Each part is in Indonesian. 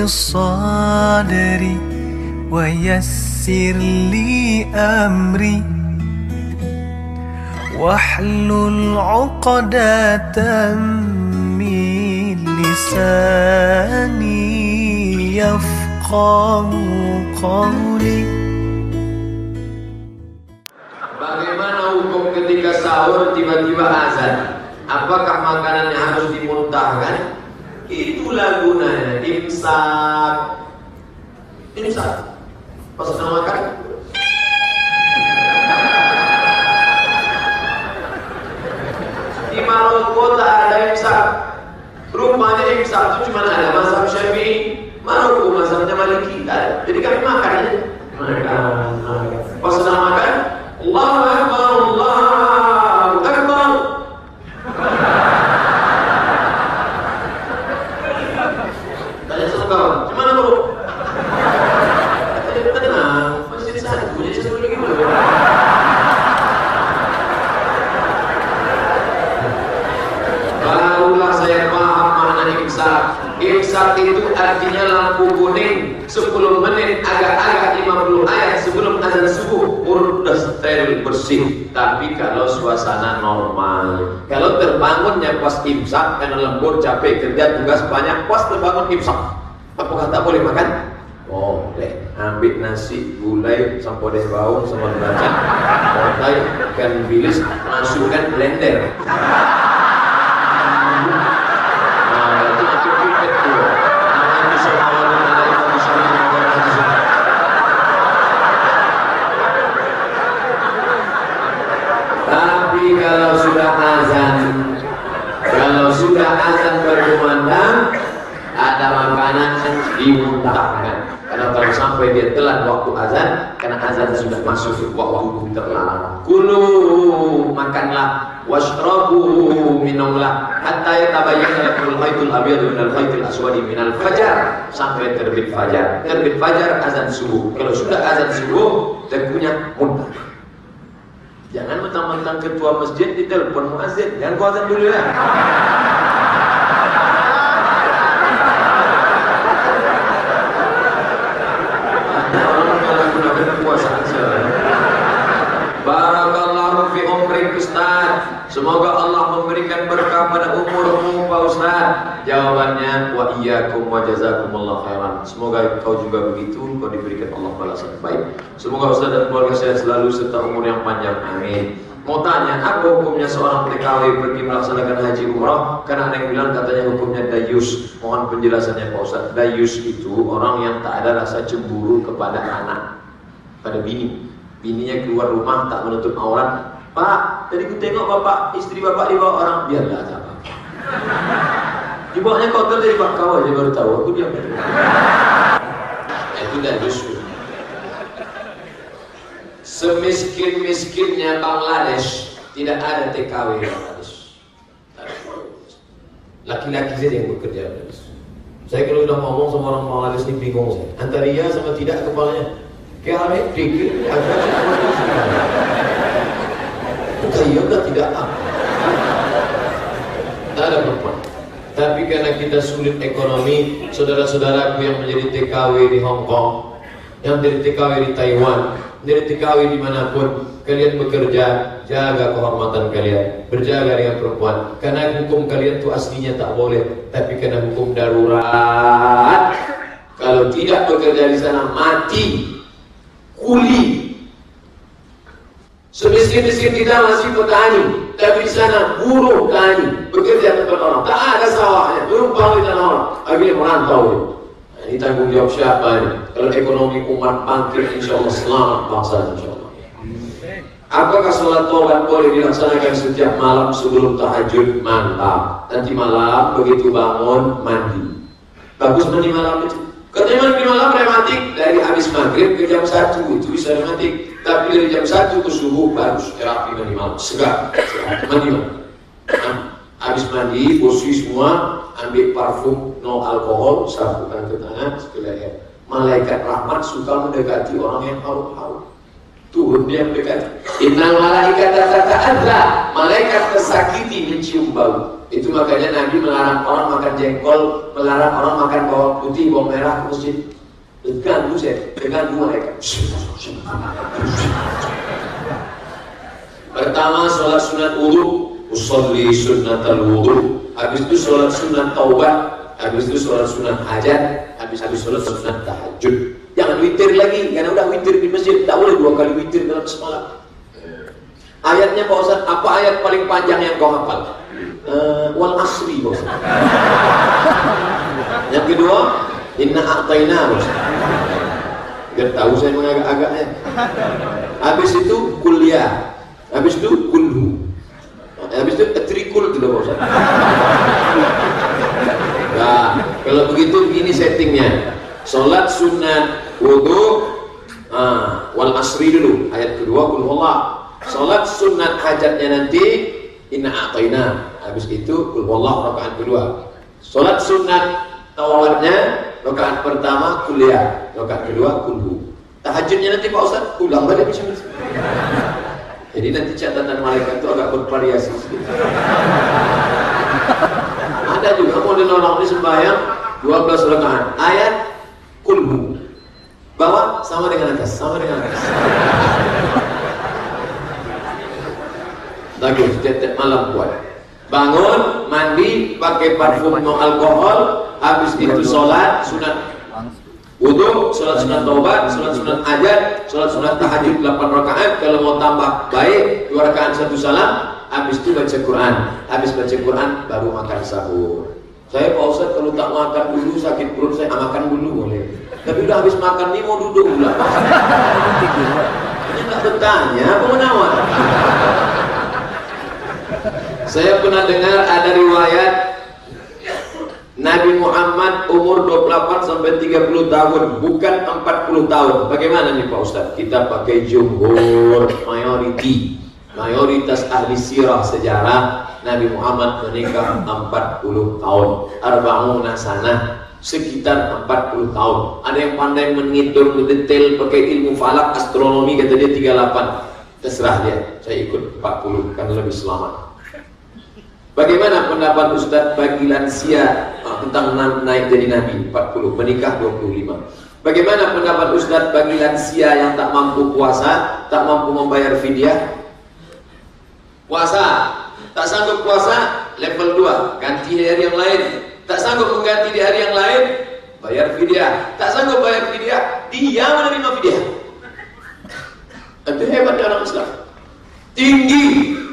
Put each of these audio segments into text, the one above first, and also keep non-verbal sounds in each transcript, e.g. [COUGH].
اشرح لي صدري ويسر لي أمري واحلل عقدة من لساني يفقه قولي Bagaimana hukum ketika sahur tiba-tiba azan? Apakah makanannya harus dimuntahkan? Itulah gunanya imsak. Imsak. Pas sedang makan. Di Maroko tak ada imsak. Rupanya imsak itu cuma ada mazhab Syafi'i. Maroko mazhabnya Maliki. Jadi kami makan. Makan, makan, Allahu Akbar, Allahu Akbar. Tanya sama kawan, gimana bro? Katanya, tenang, masih satu, jadi satu lagi belum. Barulah saya paham makna imsak. Imsak itu artinya lampu kuning 10 menit agak-agak 50 ayat sebelum azan subuh udah steril bersih. Tapi kalau suasana normal, kalau terbangunnya pas karena lembur capek kerja tugas banyak pas terbangun imsak, apakah tak boleh makan? Boleh. Ambil nasi, gulai, sampodeh bawang, sama belacan, wortel, ikan bilis, masukkan blender. Nah, itu macam pipet tu. Namanya soal ada informasi yang Tapi kalau sudah azan, kalau sudah azan berkumandang, ada makanan dimuntahkan. Karena kalau sampai dia telat waktu azan, karena azan sudah masuk waktu terlarang. Kulu makanlah, washrabu minumlah, hatta yatabayyana lakumul khaytul abyadu minal khaytil aswadi minal fajar sampai terbit fajar. Terbit fajar azan subuh. Kalau sudah azan subuh, tentunya muntah. Jangan mentang-mentang ketua masjid ditelepon muazzin. Jangan kau azan dulu ya. Ada orang kalau gunakan kekuasaan saja. Barakallahu fi umrik Ustaz. Semoga Allah memberikan berkah pada umurmu Pak Ustaz. Jawabannya wa iyyakum wa jazakumullah khairan. Semoga kau juga begitu, kau diberikan Allah balasan baik. Semoga Ustaz dan keluarga saya selalu serta umur yang panjang. Amin. Mau tanya, apa hukumnya seorang TKW pergi melaksanakan haji umrah? Karena ada yang bilang katanya hukumnya dayus. Mohon penjelasannya Pak Ustaz. Dayus itu orang yang tak ada rasa cemburu kepada anak, pada bini. Bininya keluar rumah tak menutup aurat. Pak, tadi ku tengok bapak, istri bapak dibawa orang. Biarlah aja Pak. Dibawanya kotor dari Pak dia baru tahu. Aku diam. Itu dayus. Semiskin-miskinnya Bangladesh tidak ada TKW di Bangladesh. Laki-laki saja yang bekerja. Saya kalau sudah ngomong sama orang Bangladesh ini bingung saya. Antara iya sama tidak kepalanya. Kayak aneh dikit, ada Kan tidak apa. Tak ada perempuan. Tapi karena kita sulit ekonomi, saudara-saudaraku yang menjadi TKW di Hong Kong, yang menjadi TKW di Taiwan, menjadi TKW di mana pun, kalian bekerja, jaga kehormatan kalian, berjaga dengan perempuan. Karena hukum kalian itu aslinya tak boleh, tapi karena hukum darurat, kalau tidak bekerja di sana mati, kuli. Semiskin-miskin kita masih petani, tapi di sana buruh tani, bekerja tempat orang. Tak ada sawahnya, tumpang di tanah orang. Akhirnya merantau. Nah, ini tanggung jawab siapa ini? Kalau ekonomi umat bangkit, insya Allah selamat bangsa insya Allah. Apakah sholat taubat boleh dilaksanakan setiap malam sebelum tahajud? Mantap. Nanti malam begitu bangun mandi. Bagus mandi malam itu. Katanya mandi malam rematik dari habis maghrib ke jam 1 itu bisa rematik. Tapi dari jam 1 ke subuh bagus terapi mandi malam. Segar. Mandi malam. Habis mandi, bersih semua, ambil parfum no alkohol, sapukan ke tangan, ke. Malaikat rahmat suka mendekati orang yang haus-haus. Turun dia mendekati. Innal malaikat tata'adza. Malaikat tersakiti mencium bau. Itu makanya Nabi melarang orang makan jengkol, melarang orang makan bawang putih, bawang merah ke masjid. Ganggu saya, ganggu mereka. Pertama sholat sunat wudhu, usolli al wudhu. Habis itu sholat sunat taubat, habis itu sholat sunat hajat, habis habis sholat sunat tahajud. Jangan witir lagi, karena udah witir di masjid, tak boleh dua kali witir dalam semalam. Ayatnya Pak Ustaz, apa ayat paling panjang yang kau hafal? Uh, wal asri Pak Ustaz. Yang kedua, inna Ustaz. Biar tahu saya mengagak-agaknya. Habis itu kuliah. Habis itu kulhu. Habis itu trikul juga Pak Ustaz. Nah, kalau begitu begini settingnya. Salat sunat wudhu ah, wal asri dulu ayat kedua kul salat sunat hajatnya nanti inna a'tayna habis itu kul Allah rakaat kedua salat sunat tawawarnya rakaat pertama kuliah rakaat kedua kulhu tahajudnya nanti Pak Ustaz ulang balik bisa. Jadi nanti catatan malaikat itu agak bervariasi ada juga model orang ini sembahyang 12 rakaat ayat kulhu bawah sama dengan atas sama dengan atas. Bagus tiap malam buat. Bangun mandi pakai parfum no alkohol habis itu sholat sunat wudhu sholat sunat taubat sholat sunat ajat sholat sunat tahajud 8 rakaat kalau mau tambah baik 2 rakaat satu salam habis itu baca Quran habis baca Quran baru makan sahur saya Pak Ustaz kalau tak makan dulu sakit perut saya makan dulu boleh. Tapi udah habis makan nih mau duduk pula. Ini tak bertanya apa menawar? Saya pernah dengar ada riwayat Nabi Muhammad umur 28 sampai 30 tahun, bukan 40 tahun. Bagaimana nih Pak Ustaz? Kita pakai jumhur, mayoriti, mayoritas ahli sirah sejarah. Nabi Muhammad menikah 40 tahun. Arba'una sana sekitar 40 tahun. Ada yang pandai menghitung detail pakai ilmu falak astronomi kata dia 38 terserah dia saya ikut 40 kan lebih selamat bagaimana pendapat Ustadz bagi lansia ah, tentang naik jadi Nabi 40 menikah 25 bagaimana pendapat Ustadz bagi lansia yang tak mampu puasa tak mampu membayar fidyah puasa Tak sanggup puasa, level 2, ganti di hari yang lain. Tak sanggup mengganti di hari yang lain, bayar fidyah. Tak sanggup bayar fidyah, dia menerima fidyah. Itu hebat orang Islam. Tinggi,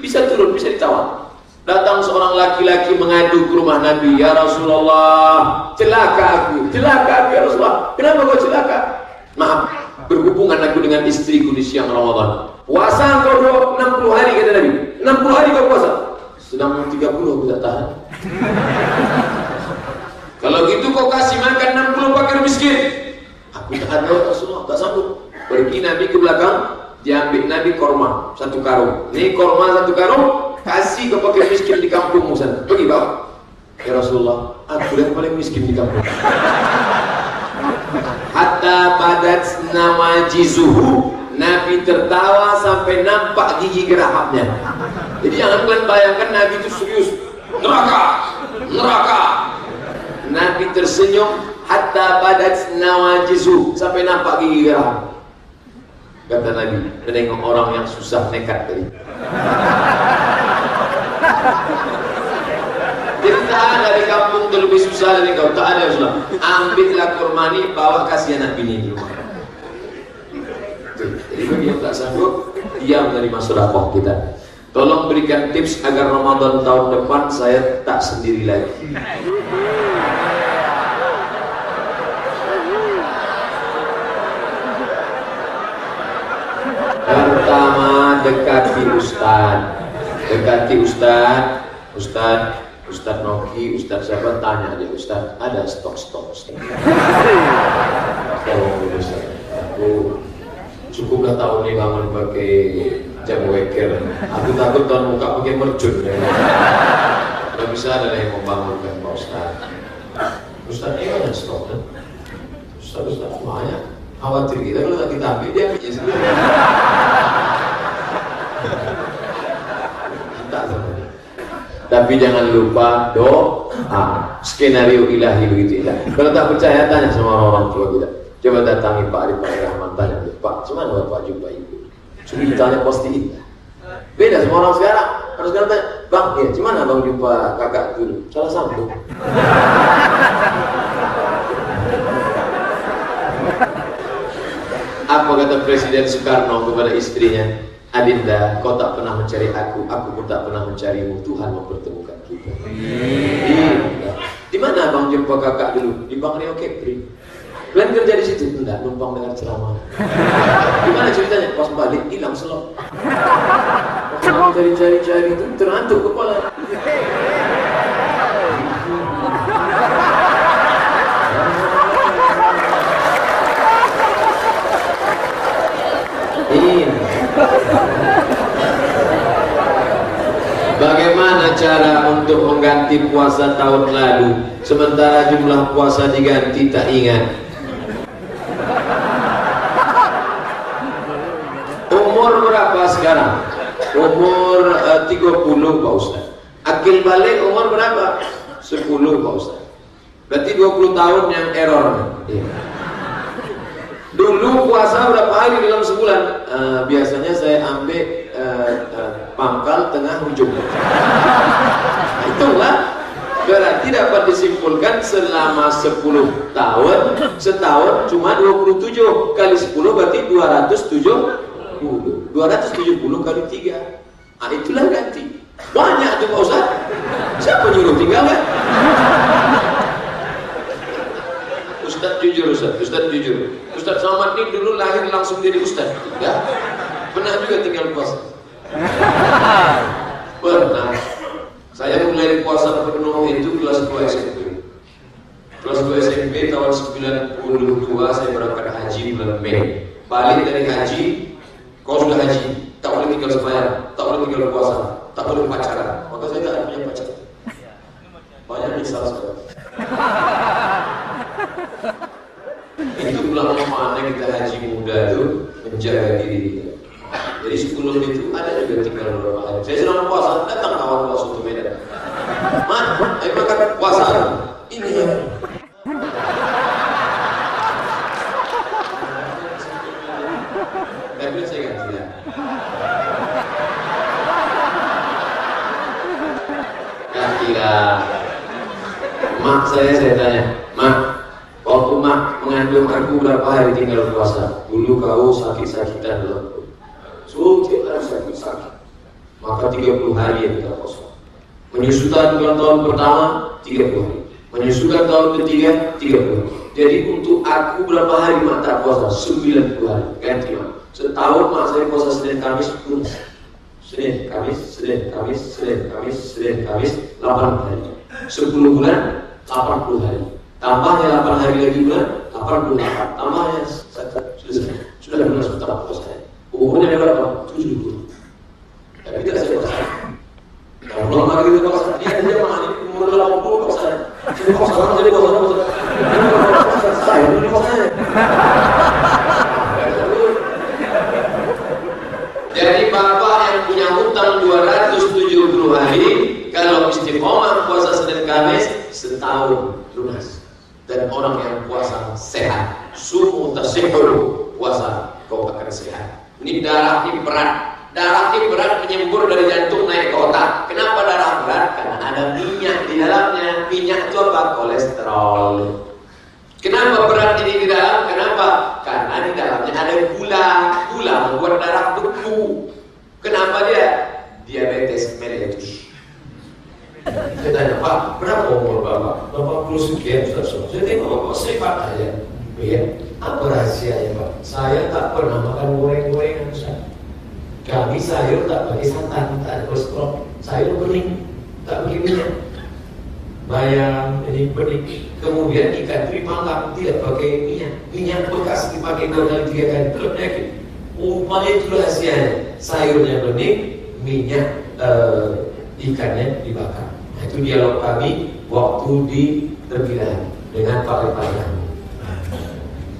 bisa turun, bisa ditawar. Datang seorang laki-laki mengadu ke rumah Nabi, Ya Rasulullah, celaka aku, celaka aku ya Rasulullah. Kenapa kau celaka? Maaf, berhubungan aku dengan istriku di siang Ramadan. Puasa kau 60 hari kata Nabi. 60 hari kau puasa. Sedang 30 aku tak tahan. [LAUGHS] Kalau gitu kau kasih makan 60 pakar miskin. Aku tak ada Rasulullah, tak sanggup. Pergi Nabi ke belakang, diambil Nabi korma satu karung. Ini korma satu karung, kasih ke pakar miskin di kampungmu sana. Pergi bawa. Ya Rasulullah, aku yang paling miskin di kampung. Hatta badat nama jizuhu Nabi tertawa sampai nampak gigi gerahapnya. Jadi jangan kalian bayangkan Nabi itu serius. Neraka, neraka. Nabi tersenyum hatta badat nawajizu sampai nampak gigi gerahap. Kata Nabi, menengok orang yang susah nekat tadi. Jadi tak ada di kampung itu lebih susah dari kau. Tak ada Islam. Ambillah kurma ini, bawa kasih anak bini di rumah. Jadi bagi yang tak sanggup, dia menerima sedekah kita. Tolong berikan tips agar Ramadan tahun depan saya tak sendiri lagi. Pertama dekati Ustad, dekati Ustad, Ustad, Ustad Noki, Ustad siapa tanya dia Ustad ada stok stok. aku cukuplah tahun ini bangun pakai jam weker. Aku takut tahun muka pakai merjun. Ya. Bisa ada yang membangunkan Pak Ustad. Ustad ini ada stok kan? Ustad Ustad banyak khawatir kita kalau kita ambil dia ambil sendiri tak sama tapi jangan lupa doa. Skenario ilahi begitu ya. Kalau tak percaya tanya sama orang-orang tua kita. Coba datangi Pak Arif Pak Rahman tanya Pak, cuman Bapak jumpa ibu? Cuma ditanya pasti indah. Beda sama orang sekarang. Harus sekarang tanya, Bang, ya, cuman abang jumpa kakak dulu? Salah sambung. Apa kata Presiden Soekarno kepada istrinya? Adinda, kau tak pernah mencari aku, aku pun tak pernah mencarimu. Tuhan mempertemukan kita. Iya. Di mana abang jumpa kakak dulu? Di Bang Rio Kepri. Kalian kerja di situ? Enggak, numpang dengar ceramah. Gimana ceritanya? Pas balik, hilang selop. Pas cari-cari-cari itu, terantuk kepala. Iya. Bagaimana cara mengganti puasa tahun lalu Sementara jumlah puasa diganti tak ingat Umur berapa sekarang? Umur uh, 30 Pak Ustaz Akil balik umur berapa? 10 Pak Ustaz Berarti 20 tahun yang error iya. Dulu puasa berapa hari dalam sebulan? Uh, biasanya saya ambil uh, pangkal tengah ujung. Nah, itulah berarti dapat disimpulkan selama 10 tahun setahun cuma 27 kali 10 berarti 270 270 kali 3 nah itulah ganti. Banyak tuh Pak Ustaz. Siapa nyuruh tinggal kan Ustaz jujur Ustaz, Ustaz jujur. Ustaz Somad ini dulu lahir langsung jadi Ustaz. Ya? pernah juga tinggal puasa [LAUGHS] pernah. Saya mulai puasa penuh itu kelas 2 SMP kelas 2 SMP tahun 92 saya berangkat haji bulan Mei. Balik dari haji kau sudah haji tak boleh tinggal sembahyang tak boleh tinggal puasa tak boleh pacaran. Maka saya tak punya pacar. Banyak misal sekali [LAUGHS] itu bulan mana kita haji muda itu menjaga diri kita. Jadi sebelum itu ada juga tinggal beberapa hari. Saya sedang puasa, datang kawan puasa untuk Medan. Man, ayo makan puasa. Ini ya. Saya ya. Mak saya saya tanya, Mak, waktu mak mengandung aku berapa hari tinggal puasa? Dulu kau sakit-sakitan loh. Suci harus sakit-sakit. Maka 30 hari yang kita puasa. Menyusutan bulan tahun pertama 30 hari. Menyusukan tahun ketiga 30 hari. Jadi untuk aku berapa hari mak tak puasa? 90 hari. Ganti mak. Setahun mak saya puasa Senin Kamis lunas. Senin, Kamis, Senin, Kamis, Senin, Kamis, Senin, Kamis, 8 hari. 10 bulan 80 hari. Tambahnya 8 hari lagi bulan 88. Tambahnya sudah sudah lunas setahun puasa. Umurnya berapa? 70. Tapi tidak saya puasa. Kalau belum lagi itu puasa, dia dia mah ini umur 80 puasa. Jadi puasa jadi puasa puasa. Saya ini puasa. Jadi bapak yang punya hutang 270 hari kalau istiqomah puasa Senin Kamis setahun lunas. Dan orang yang puasa sehat, sumu tasihul puasa kau akan sehat. Ini darah ini berat. Darah ini berat menyembur dari jantung naik ke otak. Kenapa darah berat? Karena ada minyak di dalamnya. Minyak itu apa? Kolesterol. Kenapa berat ini di dalam? Kenapa? Karena di dalamnya ada gula. Gula membuat darah beku. Kenapa dia? Diabetes mellitus. Saya tanya, Pak, berapa umur Bapak? Bapak puluh sekian, Ustaz. Saya tengok Bapak sehat aja. Ya, apa rahasianya Pak? Saya tak pernah makan goreng-gorengan Ustaz. Kami sayur tak pakai santan, tak ada kolesterol. Sayur bening, tak pakai minyak. Bayam, ini bening. Kemudian ikan teri panggang tidak pakai minyak. Minyak bekas dipakai dua kali tiga kali penyakit. Upaya itu rahasianya. Sayurnya bening, minyak uh, ikannya dibakar. Nah, itu dialog kami waktu di terpilihan dengan Pak Repanan.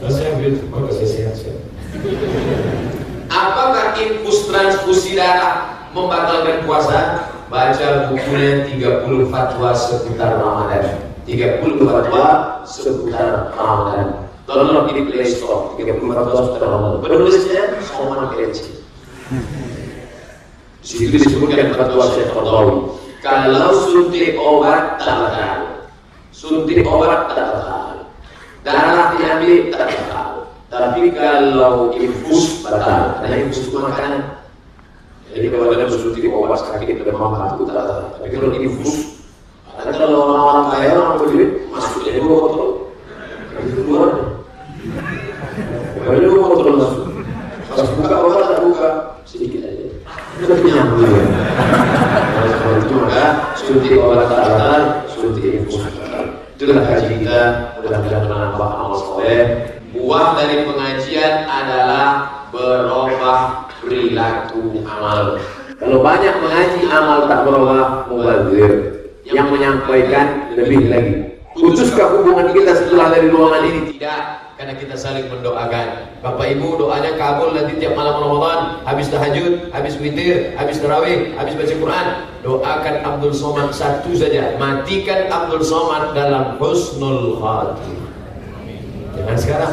Terus saya ambil maka saya sehat-sehat. Apakah [LAUGHS] transfusi darah membatalkan puasa? baca bukunya 30 fatwa seputar Ramadan. 30 fatwa seputar Ramadan. Download di Play Store 30 fatwa seputar Ramadan. Penulisnya Soman Kecil situ disebutkan fatwa Syekh Qardawi kalau suntik obat tak bakal suntik obat tak bakal darah diambil tak bakal tapi kalau infus batal. Karena infus itu makanan jadi kalau ada suntik obat sakit demam itu tak tapi kalau infus ada kalau orang-orang kaya orang berduit masuk jadi dua botol itu keluar kalau dua botol masuk. Pas buka obat tak buka sedikit aja. Kenyang dulu ya kalau itu maka suntik obat bakal suntik infus batal itulah kaji kita. Mudah-mudahan menambah amal soleh. Buah dari pengajian adalah amal. Kalau banyak mengaji amal tak berubah mubazir. Yang menyampaikan lebih lagi. Putuskah hubungan kita setelah dari ruangan ini. Tidak karena kita saling mendoakan. Bapak Ibu doanya kabul nanti tiap malam Ramadan. Habis tahajud, habis witir, habis tarawih, habis baca Quran. Doakan Abdul Somad satu saja. Matikan Abdul Somad dalam husnul khatimah. Jangan sekarang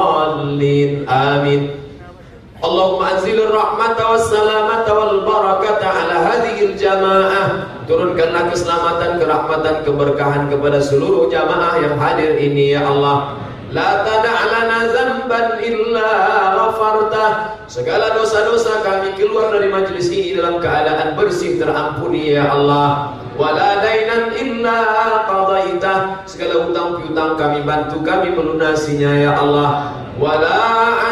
آمين اللهم أنزل الرحمة والسلامة والبركة على هذه الجماعة turunkanlah keselamatan, kerahmatan, keberkahan kepada seluruh jamaah yang hadir ini ya Allah La tada'lana zamban illa ghafartah Segala dosa-dosa kami keluar dari majlis ini dalam keadaan bersih terampuni ya Allah Wala dainan illa qadaitah Segala hutang piutang kami bantu kami melunasinya ya Allah Wala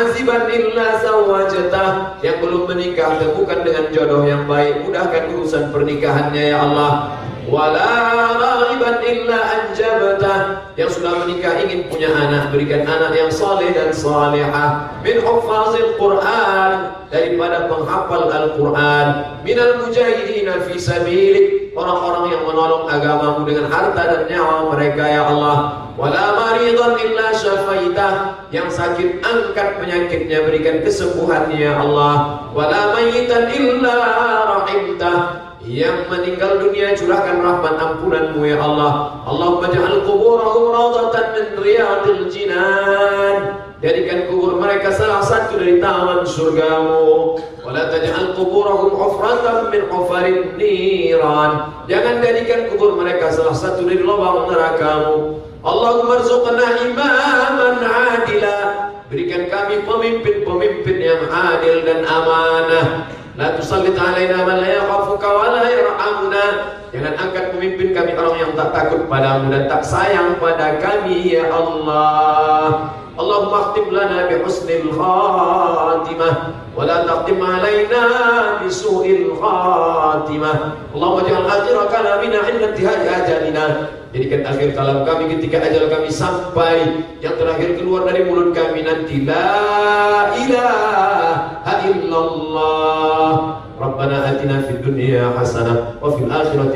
aziban illa zawajatah Yang belum menikah temukan dengan jodoh yang baik. Mudahkan urusan pernikahannya ya Allah Wala raghiban illa anjabtah Yang sudah menikah ingin punya anak Berikan anak yang saleh dan salihah Min hufazil Quran Daripada penghafal Al-Quran. Minal mujahidina fi sabilik. Orang-orang yang menolong agamamu dengan harta dan nyawa mereka ya Allah. Wala maridan illa syafaitah Yang sakit angkat penyakitnya Berikan kesembuhannya ya Allah. Wala mayitan illa rahimtah yang meninggal dunia curahkan rahmat ampunanmu ya Allah. Allahumma ja'al kuburahum rawdatan min riyadil jinan. Jadikan kubur mereka salah satu dari taman surgamu. Wala taj'al kuburahum ufratan min ufarin niran. Jangan jadikan kubur mereka salah satu dari lubang nerakamu. Allahumma rzuqna imaman adila. Berikan kami pemimpin-pemimpin yang adil dan amanah La tusallit alaina man la yakhafuka wa la yarhamuna. Jangan angkat pemimpin kami orang yang tak takut padamu dan tak sayang pada kami ya Allah. Allahumma akhtim lana bi husnil khatimah wa la taqtim alaina bi su'il khatimah. Allahumma ja'al akhira kalamina 'inda intihai ajalina. Jadikan akhir kalam kami ketika ajal kami sampai Yang terakhir keluar dari mulut kami nanti La ilaha illallah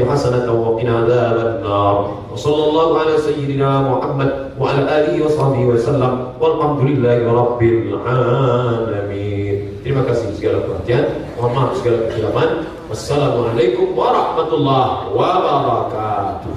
Hasanah Wa qina adhaban nar Wa sallallahu ala sayyidina Muhammad Wa ala alihi wa sahbihi wa sallam Walhamdulillahi rabbil alamin Terima kasih segala perhatian. Warahmatullahi wabarakatuh.